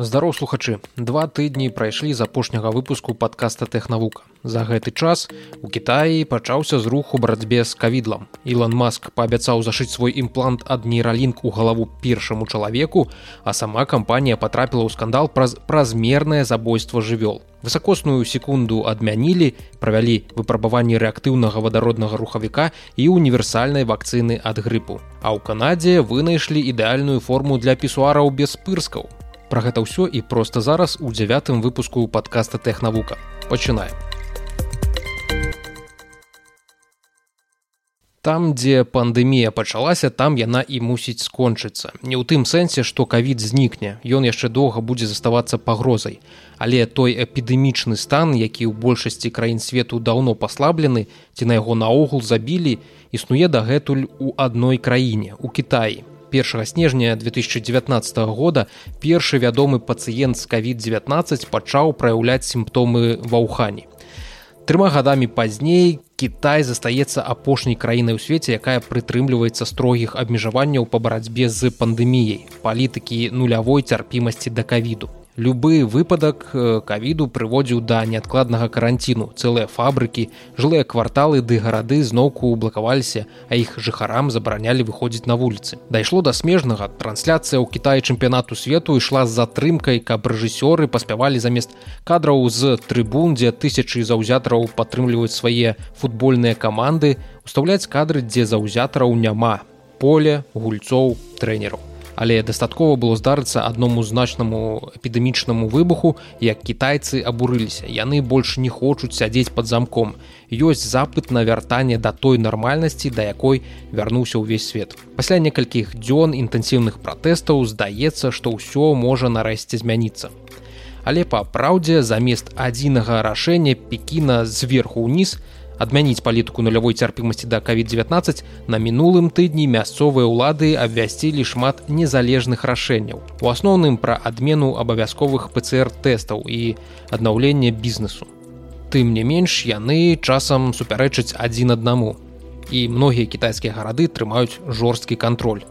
здароў слухачы. Два тыдні прайшлі з апошняга выпуску падкаста тэхнавука. За гэты час у кітаі пачаўся зрух у барацьбе з кавідлам. Ілон маск паабяцаў зашыць свой імплант ад нейралінк у галаву першаму чалавеку а сама кампанія потрапіла ў скандал праз празмернае забойство жывёл. Высокосную секунду адмянілі правялі выпрабаванні рэактыўнага вадароднага рухавіка і універсальнай вакцыны ад грыпу. А ў канадзе вынайшлі ідэальную форму для пісуараў без пырскаў Пра гэта ўсё і проста зараз у дзявятым выпуску падкаста тэхнавука. Пачынаем. Там, дзе пандэмія пачалася, там яна і мусіць скончыцца. Не ў тым сэнсе, што кавід знікне. Ён яшчэ доўга будзе заставацца пагрозай. Але той эпідэмічны стан, які ў большасці краін свету даўно паслаблены, ці на яго наогул забілі, існуе дагэтуль у адной краіне, у Кітаі. 1 снежня 2019 года першы вядомы пацыент з covid-19 пачаў праяўляць сімптомы ваўхані. Трыма гадамі пазней Кітай застаецца апошняй краінай у свеце, якая прытрымліваецца строгіх абмежаванняў па барацьбе з пандэміяй, палітыкі нулявой цярпімасці да кавіду любы выпадак э, кавіду прыводзіў да неадкладнага каранціну цэлыя фабрыкі жылыя кварталы ды гарады зноўку блакаваліся а іх жыхарам забаранялі выходзіць на вуліцы. Дайшло да смежнага. Трансляцыя ў кітаі чэмпіянату свету ішла з затрымкай каб рэжысёры паспявалі замест кадраў з трыбун дзе тысячы заўзятараў падтрымліваюць свае футбольныя каманды устаўляць кадры дзе заўзятараў няма. Поле гульцоў трэнераў але дастаткова было здарыцца аднаму значнаму эпідэмічнаму выбуху як кітайцы абурыліся. Яны больш не хочуць сядзець под замком. Ёсць запыт на вяртанне да той нармальнасці да якой вярнуўся ўвесь свет. Пасля некалькіх дзён інтэнсіўных пратэстаў здаецца што ўсё можа нарэшце змяніцца. Але па праўдзе замест адзінага рашэння пекіна зверху ўніз на адмяніць палітыку нулявой цярпімасці да covid-19 на мінулым тыдні мясцовыя ўлады абвясцілі шмат незалежных рашэнняў у асноўным пра адмену абавязковых пцр тэстаў і аднаўлення бізнесу тым не менш яны часам супярэчаць адзін аднаму і многія кітайскія гарады трымаюць жорсткі кантроль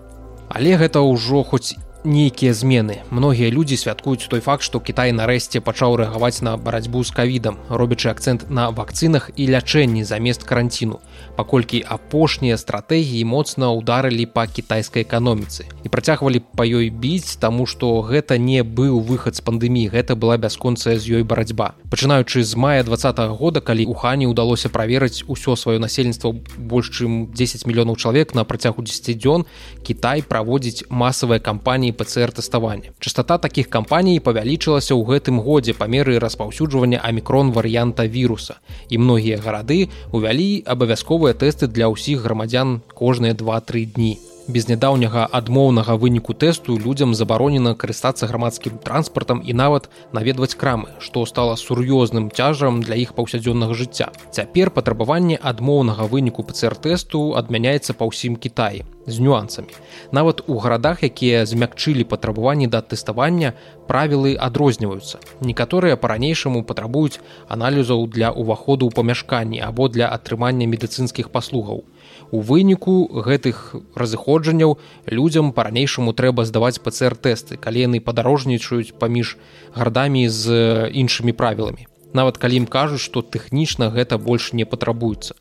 але гэта ўжо хоць нейкія змены. Многія людзі святкуюць той факт што Кітай нарэшце пачаў рэагаваць на барацьбу з кавідам робячы акцэнт на вакцынах і лячэнні замест каранціну паколькі апошнія стратэгіі моцна ударылі па кітайскай эканоміцы і працягвалі па ёй біць таму што гэта не быў выхад з пандэміі гэта была бясконцая з ёй барацьба. Пачынаючы з мая два -го года калі у хані ўдалося праверыць усё сваё насельніцтва больш чым 10 мільёнаў чалавек на працягу 10 дзён Кітай праводзіць масавыя кампаніі кампаній пцр тэставання. Частота таких кампаній павялічылася ў гэтым годзе па меры распаўсюджвання амікрон варыянта віруса. І многія гарады увялі абавязковыя тэсты для ўсіх грамадзян кожныя два-тры дні без нядаўняга адмоўнага выніку тэсту людзям забаронена карыстацца грамадскім транспартам і нават наведваць крамы што стала сур'ёзным цяжам для іх паўсядзённага жыцця. Цяпер патрабаванне адмоўнага выніку пцр-тэсту адмяняецца па ўсім кітаі з нюансамі. Нават у гарадах якія змякчылі патрабаванні да тэставання правілы адрозніваюцца. Некаторыя па-ранейшаму патрабуюць аналізаў для ўваходу ў памяшканні або для атрымання медыцынскіх паслугаў У выніку гэтых разыходжанняў людзям па-ранейшаму трэба здаваць пцр-тэсты, калі яны падарожнічаюць паміж градамі з іншымі правіламі. Нават калі ім кажуць, што тэхнічна гэта больш не патрабуецца.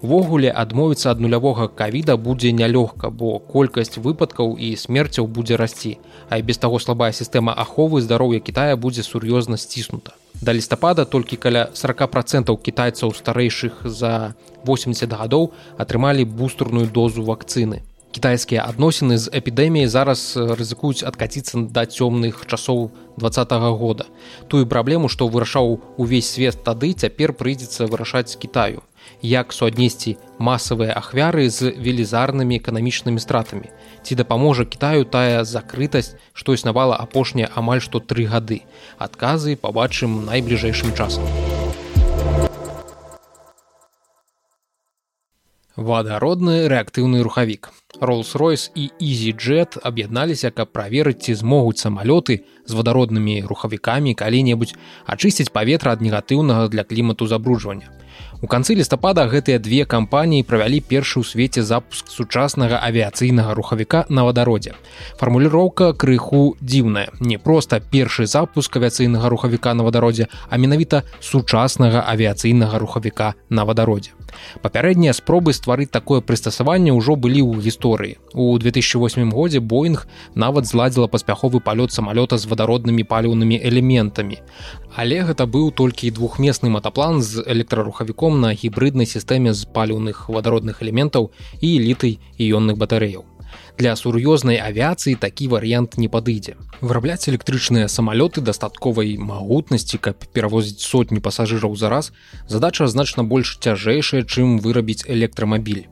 Увогуле адмовіцца ад нулявога кавіда будзе нялёгка, бо колькасць выпадкаў і смерцяў будзе расці, а і без таго слабая сістэма аховы здароўя Китая будзе сур'ёзна сціснута. Да лістапада толькі каля 40 процентаў кітайцаў старэйшых за 80 гадоў атрымалі бустерную дозу вакцыны. Кітайскія адносіны з эпідэміяй зараз рызыкуюць адкаціцца да цёмных часоў два -го года. Тую праблему, што вырашаў увесь свет тады цяпер прыйдзецца вырашаць кітаю як суаднесці масавыя ахвяры з велізарнымі эканамічнымі стратамі. Ці дапаможа кітаю тая закрытасць што існавала апошнія амаль што тры гады. Адказы пабачым найбліжэйшым часам. Вадародны рэактыўны рухавік Роллс-Ройс і EasyJet аб'ядналіся, каб праверыць, ці змогуць самалёты з вадароднымі рухавікамі калі-небудзь ачысціць паветра ад негатыўнага для клімату забруджвання. У канцы лістапада гэтыя две кампаніі правялі першы ў свеце запуск сучаснага авіяцыйнага рухавіка на вадародзе. Фармуліроўка крыху дзіўная. Не проста першы запуск авіяцыйнага рухавіка на вадародзе, а менавіта сучаснага авіяцыйнага рухавіка на вадародзе. Папярэднія спробы стварыць такое прыстасаванне ўжо былі ў гісторыі. У 2008 годзе Боінг нават зладзіла паспяховы палёт самалёта з вадароднымі паліўнымі элементамі. Але гэта быў толькі двухместны матаплан з электрарухавіком на гібрыднай сістэме з паліўных вадародных элементаў і літай іённых батарэяў. Для сур'ёзнай авіяцыі такі варыянт не падыдзе. Вырабляць электрычныя самалёты дастатковай магутнасці, каб перавозіць сотні пасажыраў за раз, задача значна больш цяжэйшая, чым вырабіць электрамабіль.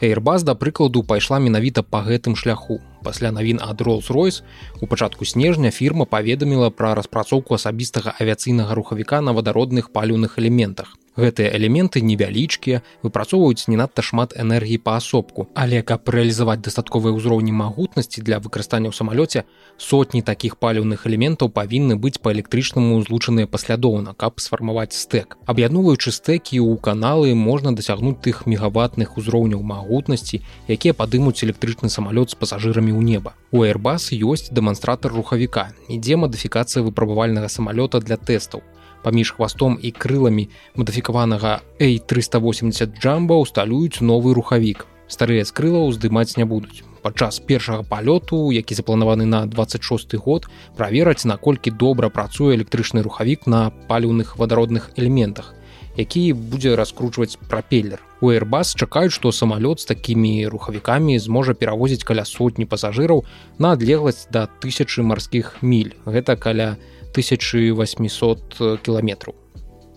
Airbus, да прыкладу, пайшла менавіта па гэтым шляху. Пасля навін ад Rolls-Royce у пачатку снежня фірма паведаміла пра распрацоўку асабістага авіяцыйнага рухавіка на вадародных паліўных элементах. Гэтыя элементы невялічкія выпрацоўваюць не надта шмат энергіі паасобку але каб рэалізаваць дастатковыя ўзроўні магутнасці для выкарыстання ў самалёце сотні такіх паліўных элементаў павінны быць па электрычнаму злучаныя паслядоўна каб сфармаваць стэк. Аб'ядноўваючы стэкі ў каналы можна дасягнуць тых мегаватных узроўняў магутнасці якія падымуць электрычны самалёт з пасажырамі ў неба у airbus ёсць дэманстратор рухавіка ідзе мадыфікацыя выпрабавальнага самалёта для тэстаў паміж хвастом і крыламі мадыфікаванага A380 джамба усталююць новы рухавік. Старыя з крылаў здымаць не будуць. Падчас першага палёту, які запланаваны на 26 год, правераць, наколькі добра працуе электрычны рухавік на паліўных вадародных элементах, які будзе раскручваць прапеллер. У Airbus чакаюць, што самалёт з такімі рухавікамі зможа перавозіць каля сотні пасажыраў на адлегласць да тысячы марскіх міль. Гэта каля 1800 кіламетраў.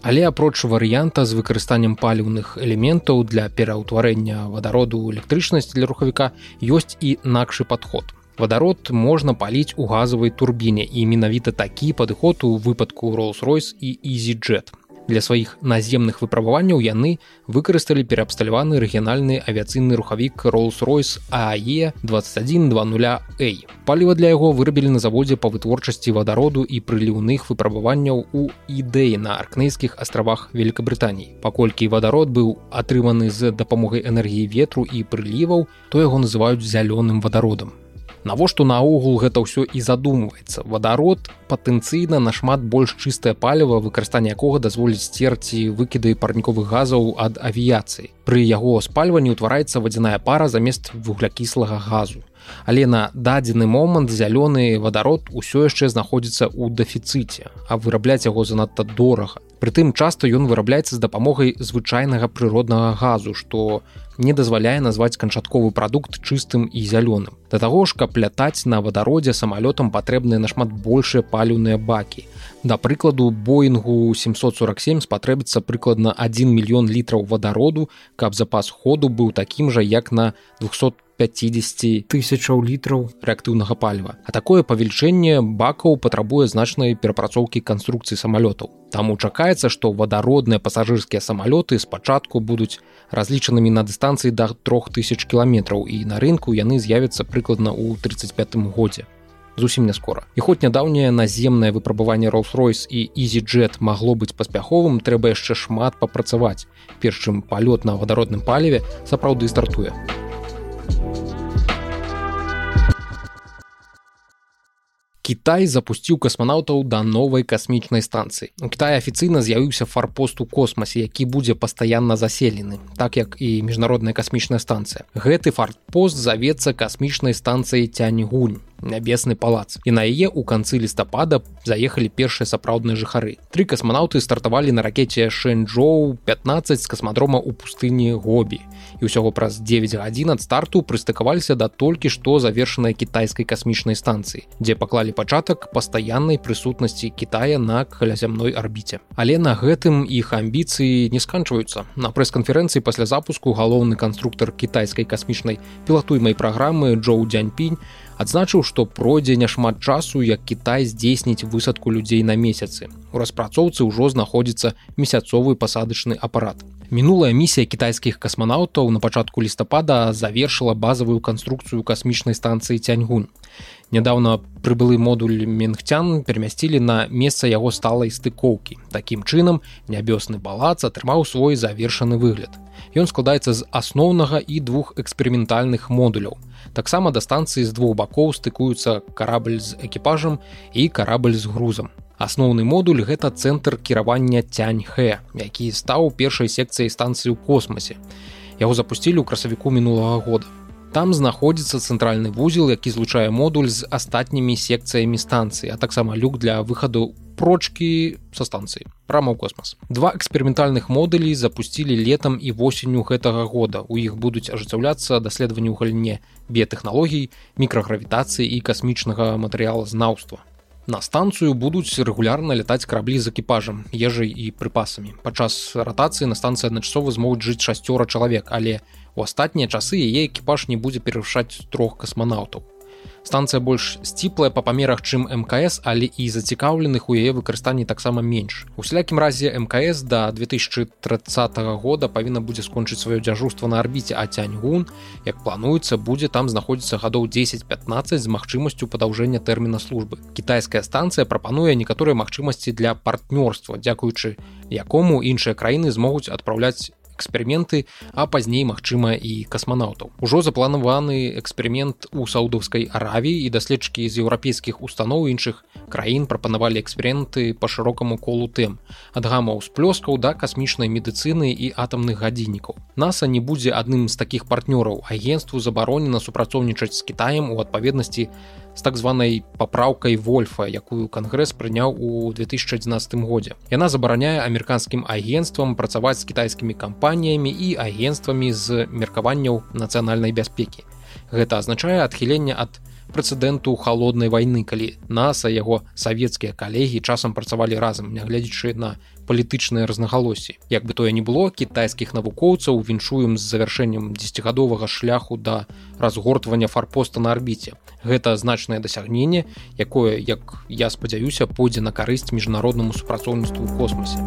Але апроч варыянта з выкарыстаннем паліўных элементаў для пераўтварэння вадароду электрычнасці для рухавіка ёсць і накшы падход. Вадарод можна паліць у газавай турбіне і менавіта такі падыход у выпадку Rolls-Royce і EasyJet для сваіх наземных выпрабаванняў яны выкарысталі пераабсталяваны рэгіянальны авіяцыйны рухавік Rolls-Royce AE 2120A. Паліва для яго вырабілі на заводзе па вытворчасці вадароду і прыліўных выпрабаванняў у ідэі на аркнейскіх астравах Великабрытаніі. Паколькі вадарод быў атрыманы з дапамогай энергіі ветру і прыліваў, то яго называюць зялёным вадародам навошта наогул гэта ўсё і задумваецца? Вадарод патэнцыйна нашмат больш чыстае паліва выкарыстанне якога дазволіць сцерці выкіды парніковых газаў ад авіяцыі. Пры яго спальванні ўтвараецца вадзяная пара замест вуглякіслага газу але на дадзены момант зялёны вадарод усё яшчэ знаходзіцца ў дэфіцыце а вырабляць яго занадта дорага Прытым часта ён вырабляецца з дапамогай звычайнага прыроднага газу, што не дазваляе назваць канчатковы прадукт чыстым і зялёным. Да таго ж, каб лятаць на вадародзе самалётам патрэбныя нашмат большыя паліўныя бакі. Да прыкладу боингу 747 спатрэбіцца прыкладна 1 мільён літраў вадароду, каб запас ходу быў такім жа як на 200 50 тысячаў літраў рэактыўнага паліва. А такое павелічэнне бакаў патрабуе значнай перапрацоўкі канструкцыі самалётаў. Таму чакаецца, што вадародныя пасажырскія самалёты спачатку будуць разлічанымі на дыстанцыі да трох тысяч кіламетраў і на рынку яны з'явяцца прыкладна ў 35 годзе зусім не скора і хоць нядаўняе наземнае выпрабаванне Rolls-Royce і EasyJet магло быць паспяховым трэба яшчэ шмат папрацаваць перш чым палёт на вадародным паліве сапраўды стартуе у Кітай запусціў касманаўтаў да новай касмічнай станцыі. У Кітай афіцыйна з'явіўся фарпост у космасе, які будзе пастаянна заселены, так як і міжнародная касмічная станцыя. Гэты фартпост завецца касмічнай станцыяй Цяньгунь нябесны палац. І на яе ў канцы лістапада заехалі першыя сапраўдныя жыхары. Тры касманаўты стартавалі на ракете шэньчжоу 15 з касмадрома ў пустыні гобі і ўсяго праз 9 гадзін ад старту прыстыкаваліся да толькі што завершанай кітайскай касмічнай станцыі дзе паклалі пачатак пастаяннай прысутнасці Китая на калязямной арбіце. Але на гэтым іх амбіцыі не сканчваюцца. На прэс-канферэнцыі пасля запуску галоўны канструктор кітайскай касмічнай пілатуймай праграмы Джоу дзяньпінь адзначыў што пройдзе няшмат часу як Кітай здзейсніць высадку людзей на месяцы. У распрацоўцы ўжо знаходзіцца месяцовы пасадачны апарат. Мінулая місія кітайскіх касманаўтаў на пачатку лістапада завершыла базавую канструкцыю касмічнай станцыі цяньгунь нядаўна прыбылы модуль менгцян перамясцілі на месца яго сталай стыкоўкі такім чынам нябёсны балац атрымаў свой завершаны выгляд Ён складаецца з асноўнага і двух эксперыментальных модуляў. Таксама да станцыі з двух бакоў стыкуюцца карабль з экіпажам і карабль з грузам. Асноўны модуль гэта цэнтр кіравання цяньхэ які стаў першай секцыяй станцыі ў космосе яго запусцілі ў красавіку мінулага года Там знаходзіцца цэнтральны вузел, які злучае модуль з астатнімі секцыямі станцыі, а таксама люк для выхаду прочки са станцыі прама ў космас. Два эксперыментальных модулі запусцілі летам і восенню гэтага года. У іх будуць ажыццяўляцца даследаванні ў галіне біятэхналогій, мікрагравітацыі і касмічнага матэрыяла знаўства. На станцыю будуць рэгулярна лятаць караблі з экіпажам, ежай і прыпасамі. Падчас ратацыі на станцыі адначасова змогуць жыць шасцёра чалавек, але У астатнія часы яе экіпаж не будзе перарушаць трох касманаўтаў. Станцыя больш сціплая па памерах, чым мкс, але і зацікаўленых у яе выкарыстанні таксама менш. У сялякім разе мкс да 2030 года павінна будзе скончыць сваё дзяжурства на арбіце а цяньгун, як плануецца, будзе там знаходзіцца гадоў 10-15 з магчымасцю падаўжэння тэрміна службы. Кітайская станцыя прапануе некаторыя магчымасці для партнёрства, дзякуючы якому іншыя краіны змогуць адпраўляць эксперыменты а пазней магчыма і касманаўтаў. Ужо запланаваны эксперымент у саудаўскай аравіі і даследчыкі з еўрапейскіх устаноў іншых краін прапанавалі эксперыменты по шырокаму колу тэм ад гамаў сплёскаў да касмічнай медыцыны і атамных гадзіннікаў. Наса не будзе адным з такіх партнёраў. Агенству забаронена супрацоўнічаць з кітаем у адпаведнасці з так званай папраўкай вольфа якую кангрэс прыняў у 2011 годзе. Яна забараняе амерыканскім агенствам працаваць з кітайскімі кампаніямі і агенствамі з меркаванняў нацыянальнай бяспекі. Гэта азначае адхіленне ад прэцэдэнту холоднай вайны калі наса яго савецкія калегі часам працавалі разам нягледзячы на палітычныя разнагалоссі як бы тое не было кітайскіх навукоўцаў віншуем з завяршэннем десятгадовага шляху да разгортвання фарпоста на арбіце. Гэта значнае дасягненне якое як я спадзяюся пойдзе на карысць міжнароднаму супрацоўніцтву ў космосе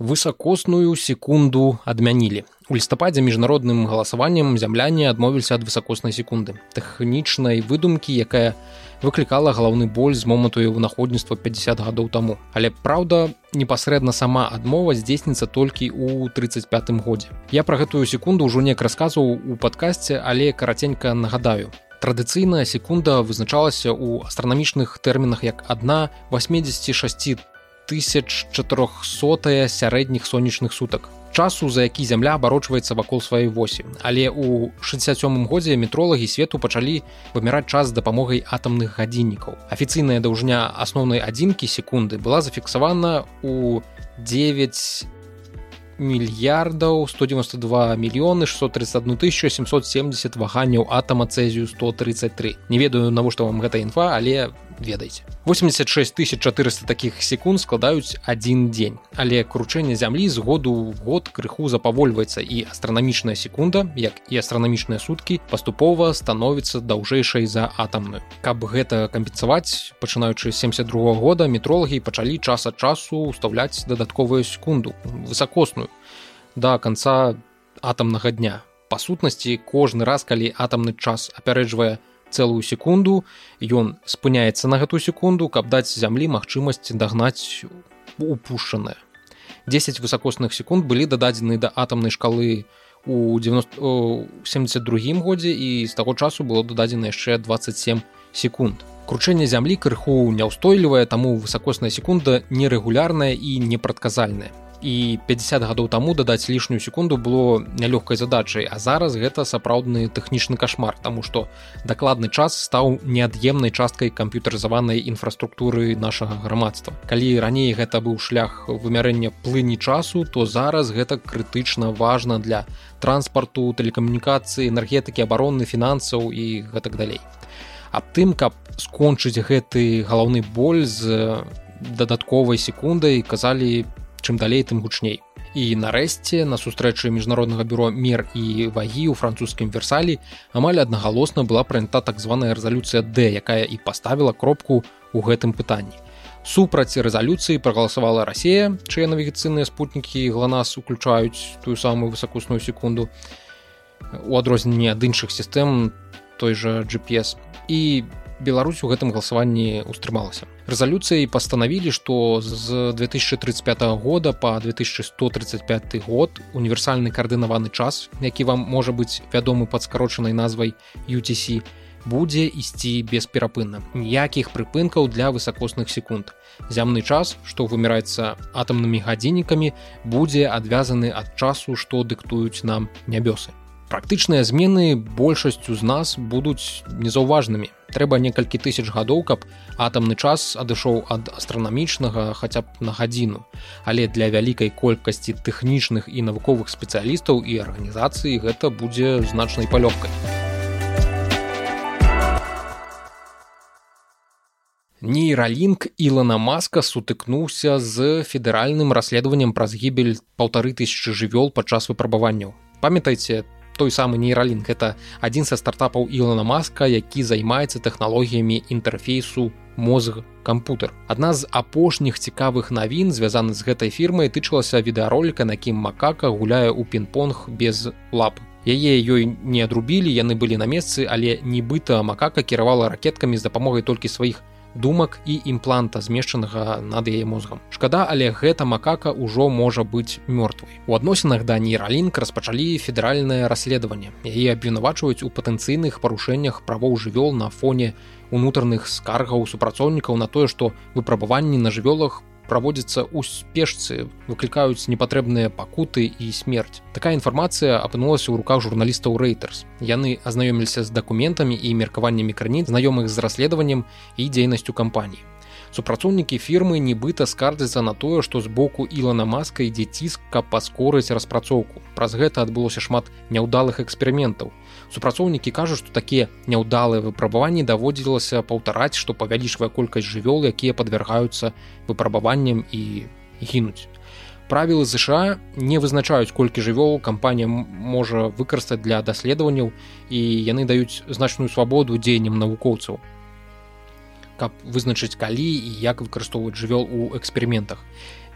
высокосную секунду адмянілі у лістападзе міжнародным галасаваннем зямляне адмовіліся ад высокоснай секунды. Тэхнічнай выдумкі якая выклікала галаўны боль з моманту вынаходніцтва 50 гадоў таму. Але праўда непасрэдна сама адмова здзейсніцца толькі ў 35 годзе. Я пра гэтую секунду ўжо неяк расказваў у падкасці але караценька нагадаю. Традыцыйная секунда вызначалася ў астранамічных тэрмінах як адна 86 1400 сярэдніх сонечных сутак часу за які зямля абарочваецца вакол сваёй восі. Але у 67 годзе метролагі свету пачалі выміраць час з дапамогай атамных гадзіннікаў. Афіцыйная даўжня асноўнай адзінкі секунды была зафіксавана у 9 мільярдаў 192 мільёны 631 1770 ваганняў атама цэзію 133 не ведаю навошта вам гэта інфа але ведаеце. 86 400 таких секунд складаюць один дзень. Але кручэнне зямлі з году в год крыху запавольваецца і астранамічная секунда як і астранамічныя суткі паступова становіцца даўжэйшай за атамную. Каб гэта кампенсаваць пачынаючы 72 -го года метролагі пачалі час ад часу уставляць дадатковую секунду высокосную до конца атамнага дня. Па сутнасці кожны раз калі атамны час апярэджвае цэлую секунду. Ён спыняецца на гэтую секунду каб даць зямлі магчымасць дагнаць упушчанае 10 высокосных секунд былі дададзены да атамнай шкалы у 72 годзе і з таго часу было дададзена яшчэ 27 секунд. Кручэнне зямлі крыху няўстойлівая таму высокосная секунда нерэгулярная і непрадказальная і 50 гадоў таму дадаць лішнюю секунду было нялёгкай задачай а зараз гэта сапраўдны тэхнічны кашмар тому что дакладны час стаў неад'емнай часткай камп'ютарызаванай інфраструктуры нашага грамадства. Калі раней гэта быў шлях вымярэння плыні часу то зараз гэта крытычна важна для транспарту тэлекамунікацыі энергетыкі абароны фінансаў і гэтак далей. Аб тым каб скончыць гэты галаўны боль з дадатковай секундай казалі чым далей тым гучней. І нарэшце на сустрэчы міжнароднага бюро мер і вагі ў французскім версалі амаль аднагалосна была прынята так званая рэзалюцыя д якая і паставіла кропку ў гэтым пытанні. Супраць рэзалюцыі прагаласавала Расія чыя навігацыйныя спутнікі гланас уключаюць тую самую высокусную секунду у адрозненне ад іншых сістэм той жа GPS і Беларусь у гэтым галасаванні ўстрымалася рэзалюцыяй пастанавілі што з 2035 года по 2135 год універсальны каардынаваны час які вам можа быць вядомы пад скарочанай назвай UTC будзе ісці бесперапынна ніякіх прыпынкаў для высакосных секунд. Зямны час што выміраецца атамнымі гадзіннікамі будзе адвязаны ад часу што дыктуюць нам нябёсы практычныя змены большасцю з нас будуць незаўважнымі трэба некалькі тысяч гадоў каб атамны час адышоў ад астранамічнага хаця б на гадзіну. Але для вялікай колькасці тэхнічных і навуковых спецыялістаў і арганізацыі гэта будзе значнай палёгкай. Нейралінк ілана маска сутыкнуўся з федэральным расследаваннем праз гібель паўтары тысячи жывёл падчас выпрабаванняў. Памятайце там той самы нейралінг это адзін са стартапаў Ілона маска які займаецца тэхналогіямі інтэрфейсу мозг кампутер адна з апошніх цікавых навін звязаны з гэтай фірмай тычылася відэароліка на кім макака гуляе ў пін-понг без лап. Яе ёй не адрубілі яны былі на месцы але нібыта макака кіравала ракеткамі з дапамогай толькі сваіх думак і імпланта змешчанага над яе мозгам. Шкада але гэта макака ўжо можа быць мёртвай. У адносінах да нейралінк распачалі федэральнае расследаванне. Яе абвінавачваюць у патэнцыйных парушэннях правоў жывёл на фоне унутраных скаргаў супрацоўнікаў на тое што выпрабаванні на жывёлах праводзіцца ў спешцы выклікаюць непатрэбныя пакуты і смерць такая інфармацыя апынулася ў руках журналістаў рэйтерс яны азнаёміліся з дакументамі і меркаваннямі крыніц знаёмых з расследаваннем і дзейнасцю кампаній супрацоўнікі фірмы нібыта скардзяцца на тое што з боку ілана маска ідзе ціск каб паскорыць распрацоўку праз гэта адбылося шмат няўдалых эксперыментаў супрацоўнікі кажуць што такія няўдалыя выпрабаванні даводзілася паўтараць што павялічвае колькасць жывёл якія падвяргаюцца выпрабаваннем і гінуць правілы ЗША не вызначаюць колькі жывёл кампанія можа выкарыстаць для даследаванняў і яны даюць значную свабоду дзеяннем навукоўцаў каб вызначыць калі і як выкарыстоўваць жывёл у эксперыментах.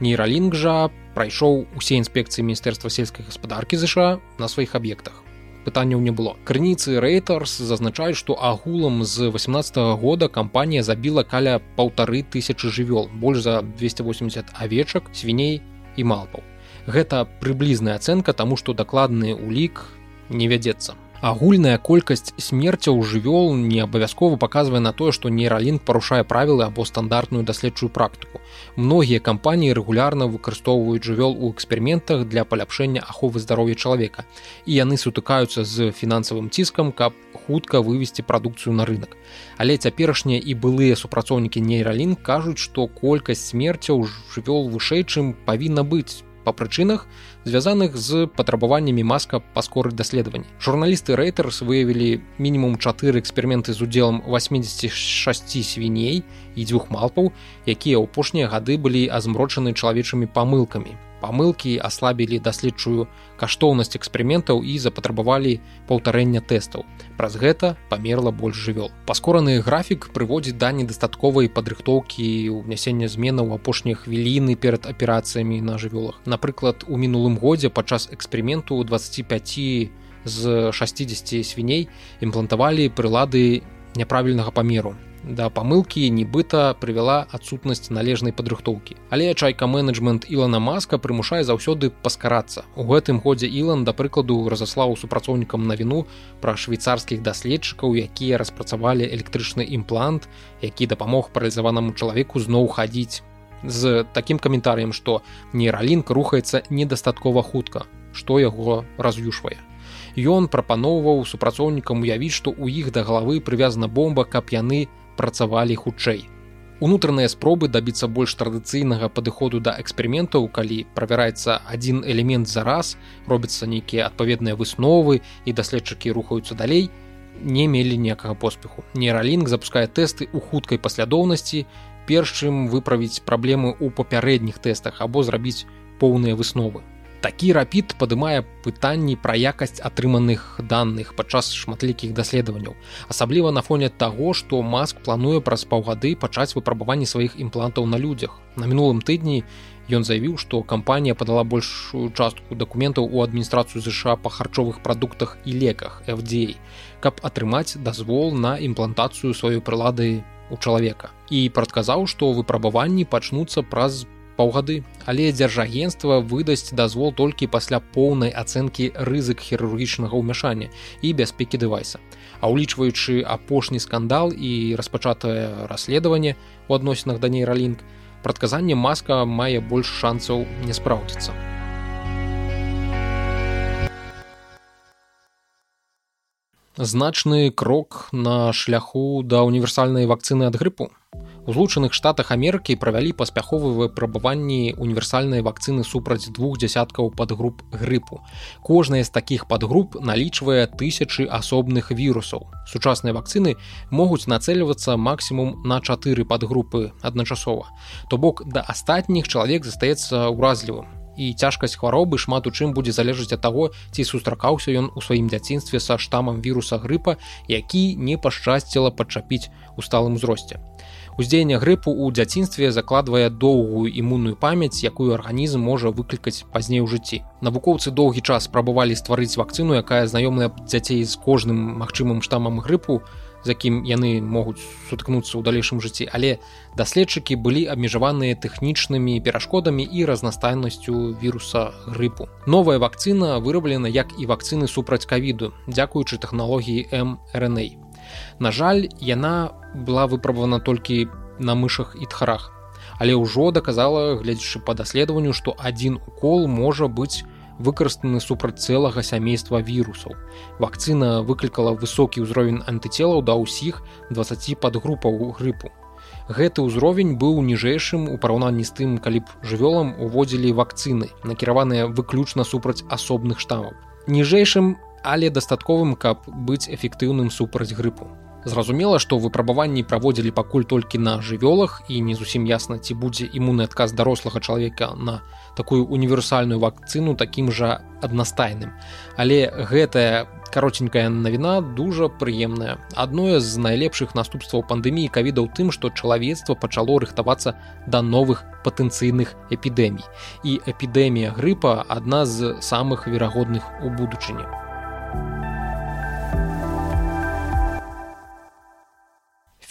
Нейралінг жа прайшоў усе інспекцыі міністэрства сельскай гаспадаркі ЗША на сваіх аб'ектах. Пытанняў не было. Крыніцы Рэйтарс зазначаюць, што агулам з 18 -го года кампанія забіла каля паўтары тысячы жывёл, больш за 280 авечак, свіней і малпаў. Гэта прыблізная ацэнка таму, што дакладны ўлік не вядзецца агульная колькасць смерцяў жывёл не абавязкова паказвае на тое што нейралінг парушае правілы або стандартную даследчую практыку многія кампаніі рэгулярна выкарыстоўваюць жывёл у эксперыментах для паляпшэння аховы здароўя чалавека і яны сутыкаюцца з фінансавым ціскам каб хутка вывесці прадукцыю на рынок. Але цяперашнія і былыя супрацоўнікі нейралінг кажуць што колькасць смерцяў жывёл вышэй чым павінна быць па прычынах звязаных з патрабаваннямі маска паскорыць даследаванні журналісты рэйтерс выявілі мінімум чатыры эксперыменты з удзелам 86 свіней і дзвюх малпаў якія апошнія гады былі азмрочаны чалавечымі памылкамі памылкі аслабілі даследчую каштоўнасць эксперыментаў і запатрабавалі паўтарэння тэстаў. Праз гэта памерла больш жывёл. Паскораны графік прыводзіць да недастатковай падрыхтоўкі ўнясення зменаў апошнія хвіліны перад аперацыямі на жывёлах. Напрыклад, у мінулым годзе падчас эксперыменту 25 з 60 свіней імплантавалі прылады няправільнага памеру да памылкі нібыта прывяла адсутнасць належнай падрыхтоўкі але чайка менеджмент ілана маска прымушае заўсёды паскарацца у гэтым годзе ілан да прыкладу разаслаў супрацоўнікам на віну пра швейцарскіх даследчыкаў якія распрацавалі электрычны імплант які дапамог паралізаванаму чалавеку зноў хадзіць. З такім каментарыем што нейралінк рухаецца недастаткова хутка што яго раз'юшвае. Ён прапаноўваў супрацоўнікам уявіць, што ў іх да галавы прывязана бомба, каб яны працавалі хутчэй. Унутраныя спробы дабіцца больш традыцыйнага падыходу да эксперыментаў, калі правяраецца адзін элемент за раз, робяцца нейкія адпаведныя высновы і даследчыкі рухаюцца далей, не мелі ніякага поспеху. Нейралінг запускае тэсты ў хуткай паслядоўнасці, перш чым выправіць праблемы ў папярэдніх тэстах або зрабіць поўныя высновы. Такі рапід падымае пытанні пра якасць атрыманых даных падчас шматлікіх даследаванняў. Асабліва на фоне таго, што маск плануе праз паўгады пачаць выпрабаванні сваіх імплантаў на людзях. На мінулым тыдні ён заявіў, што кампанія падала большую частку дакументаў у адміністрацыю ЗША па харчовых прадуктах і леках FDA, каб атрымаць дазвол на імплантацыю сваёй прылады у чалавека. І прадказаў, што выпрабаванні пачнуцца праз паўгады але дзяржагенства выдасць дазвол толькі пасля поўнай ацэнкі рызык хірургічнага ўмяшання і бяспекі дэвайса. А ўлічваючы апошні скандал і распачатае расследаванне у адносінах да нейралінг прадказанне маска мае больш шансаў не спраўдзіцца. Значны крок на шляху да універсальнай вакцыны ад грыпу У злучаных штатах Амерыкі правялі паспяховыя выпрабаванні універсальнай вакцыны супраць двух дзясяткаў падгруп грыпу. Кожная з такіх падгруп налічвае тысячы асобных вірусаў. Сучасныя вакцыны могуць нацэльвацца максімум на чатыры падгрупы адначасова. То бок да астатніх чалавек застаецца ўразлівым. І цяжкасць хваробы шмат у чым будзе залежаць ад таго, ці сустракаўся ён у сваім дзяцінстве са штамам віруса грыпа, які не пашчасціла падчапіць у сталым узросце. Уздзеянне грыпу ў дзяцінстве закладвае доўгую імунную памяць, якую арганізм можа выклікаць пазней у жыцці. Навукоўцы доўгі час спрабавалі стварыць вакцыну, якая знаёмая дзяцей з кожным магчымым штамам грыпу, з якім яны могуць суткнуцца ў далейшым жыцці, але даследчыкі былі абмежаваныя тэхнічнымі перашкодамі і разнастайнасцю віруса грыпу. Новая вакцына выраблена як і вакцыны супраць кавіду, дзякуючы тэхналогіі mRNA. На жаль, яна была выпрабавана толькі на мышах і тхарах. Але ўжо даказала, гледзячы па даследаванню, што адзін укол можа быць выкарыстаны супраць цэлага сямейства вірусаў. Вакцына выклікала высокі ўзровень антыцелаў да ўсіх 20 падгрупаў грыпу. Гэты ўзровень быў ніжэйшым у параўнанні з тым, калі б жывёлам уводзілі вакцыны, накіраваныя выключна супраць асобных штамаў. Ніжэйшым, але дастатковым, каб быць эфектыўным супраць грыпу. Зразумела, што выпрабаванні праводзілі пакуль толькі на жывёлах і не зусім ясна, ці будзе імунны адказ дарослага чалавека на такую універсальную вакцыну такім жа аднастайным. Але гэтая каротенькая навіна дужа прыемная. Адное з найлепшых наступстваў пандэміі кавіда ў тым, што чалавецтва пачало рыхтавацца да новых патэнцыйных эпідэмій. І эпідэмія грыпа адна з самых верагодных у будучыні.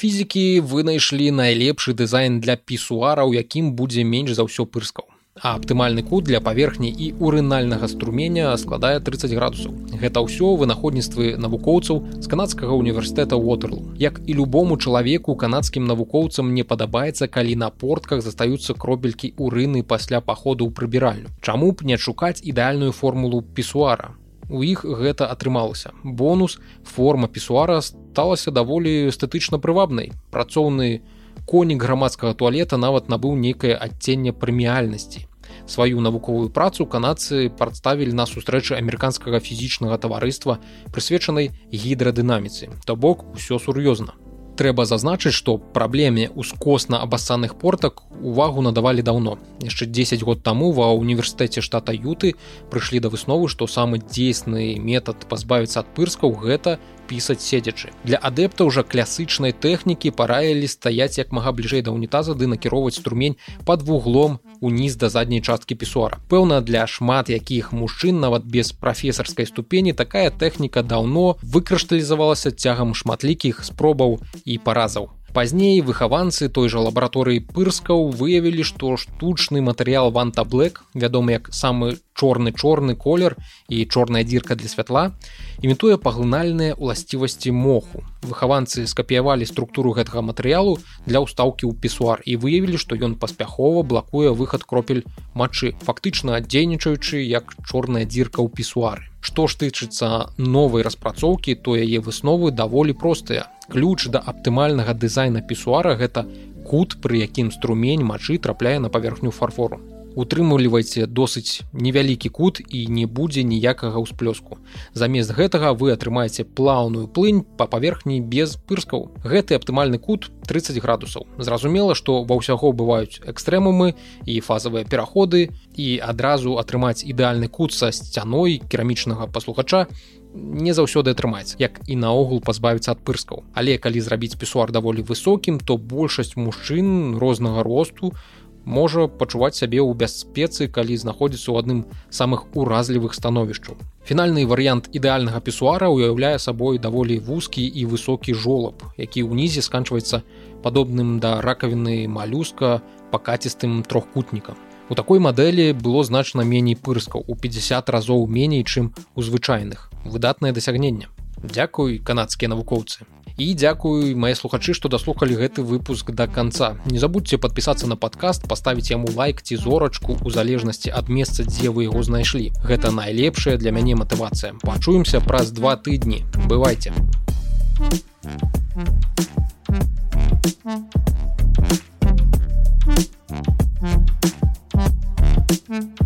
Фізікі вынайшлі найлепшы дызайн для пісуара у якім будзе менш за ўсё пырскаў. А аптымальны кут для паверхні і урынальнага струменя складае 30 градусаў. Гэта ўсё вынаходніцтвы навукоўцаў з канадскага універсітэта уотерлу як і любому чалавеку канадскім навукоўцам не падабаецца калі на портках застаюцца кропелькі урыны пасля паходу ў прыбіральню. Чаму б не адшукаць ідэальную формулу пісуара у іх гэта атрымалася. Бонус форма пісуара сталася даволі эстэтычна прывабнай. Працоўны конік грамадскага туалета нават набыў нейкае адценне прэміальнасці сваю навуковую працу канадцы прадставілі на сустрэчы амерыканскага фізічнага таварыства прысвечанай гідрадынаміцы. То бок усё сур'ёзна трэба зазначыць што праблеме ускосна абассаных портак увагу надавалі даўно. Яшчэ 10 год таму ва універсітэце штата юты прыйшлі да высновы што самы дзейсны метад пазбавіцца ад пырскаў гэта пісаць седзячы. Для адэптаў жа класычнай тэхнікі параілі стаяць як мага бліжэй да унітаза ды накіроўваць струмень под вуглом уніз да задняй часткі пісуара. Пэўна для шмат якіх мужчын нават без прафесарскай ступені такая тэхніка даўно выкрашталізавалася цягам шматлікіх спробаў і паразаў. Пазней выхаванцы той жа лабараторыі пырскаў выявілі што штучны матэрыял ванта блэк вядомы як самы чорны чорны колер і чорная дзірка для святла імітуе паглынальныя ўласцівасці моху. Выхаванцы скапіявалі структуру гэтага матэрыялу для ўстаўкі ў пісуар і выявілі што ён паспяхова блакуе выхад кропель мачы фактычна дзейнічаючы як чорная дзірка ў пісуары. Што ж тычыцца новай распрацоўкі то яе высновы даволі простыя. Ключ да аптымальнага дызайна пісуара гэта кут пры якім струмень мачы трапляе на паверхню фарфору утрымлівайце досыць невялікі кут і не будзе ніякага ўсплёску. Замест гэтага вы атрымаеце плаўную плынь па паверхні без пырскаў. Гэты аптымальны кут 30 градусаў. Зразумела што ва ўсяго бываюць экстрэмумы і фазавыя пераходы і адразу атрымаць ідэальны кут са сцяной керамічнага паслухача не заўсёды атрымаць як і наогул пазбавіцца ад пырскаў. Але калі зрабіць пісуар даволі высокім то большасць мужчын рознага росту можа пачуваць сябе ў бяспецы, калі знаходзіцца ў адным самых уразлівых становішчаў. Фінальны варыянт ідэальнага пісуара ўяўляе сабой даволі вузкі і высокі жолаб, які ўнізе сканчваецца падобным да ракавіны малюска пакацістым трохкутнікам. У такой мадэлі было значна меней пырскаў у 50 разоў меней, чым у звычайных. выдатнае дасягненне. Дзякуй канадскія навукоўцы і дзякую мае слухачы што даслухалі гэты выпуск до да конца не забудьце подпісацца на подкаст паставіць яму лайк ці зорачку у залежнасці ад месца дзе вы яго знайшлі. Гэта найлепшая для мяне матывацыя. Пачуемся праз два тыдні. Бывайце! Mm-hmm.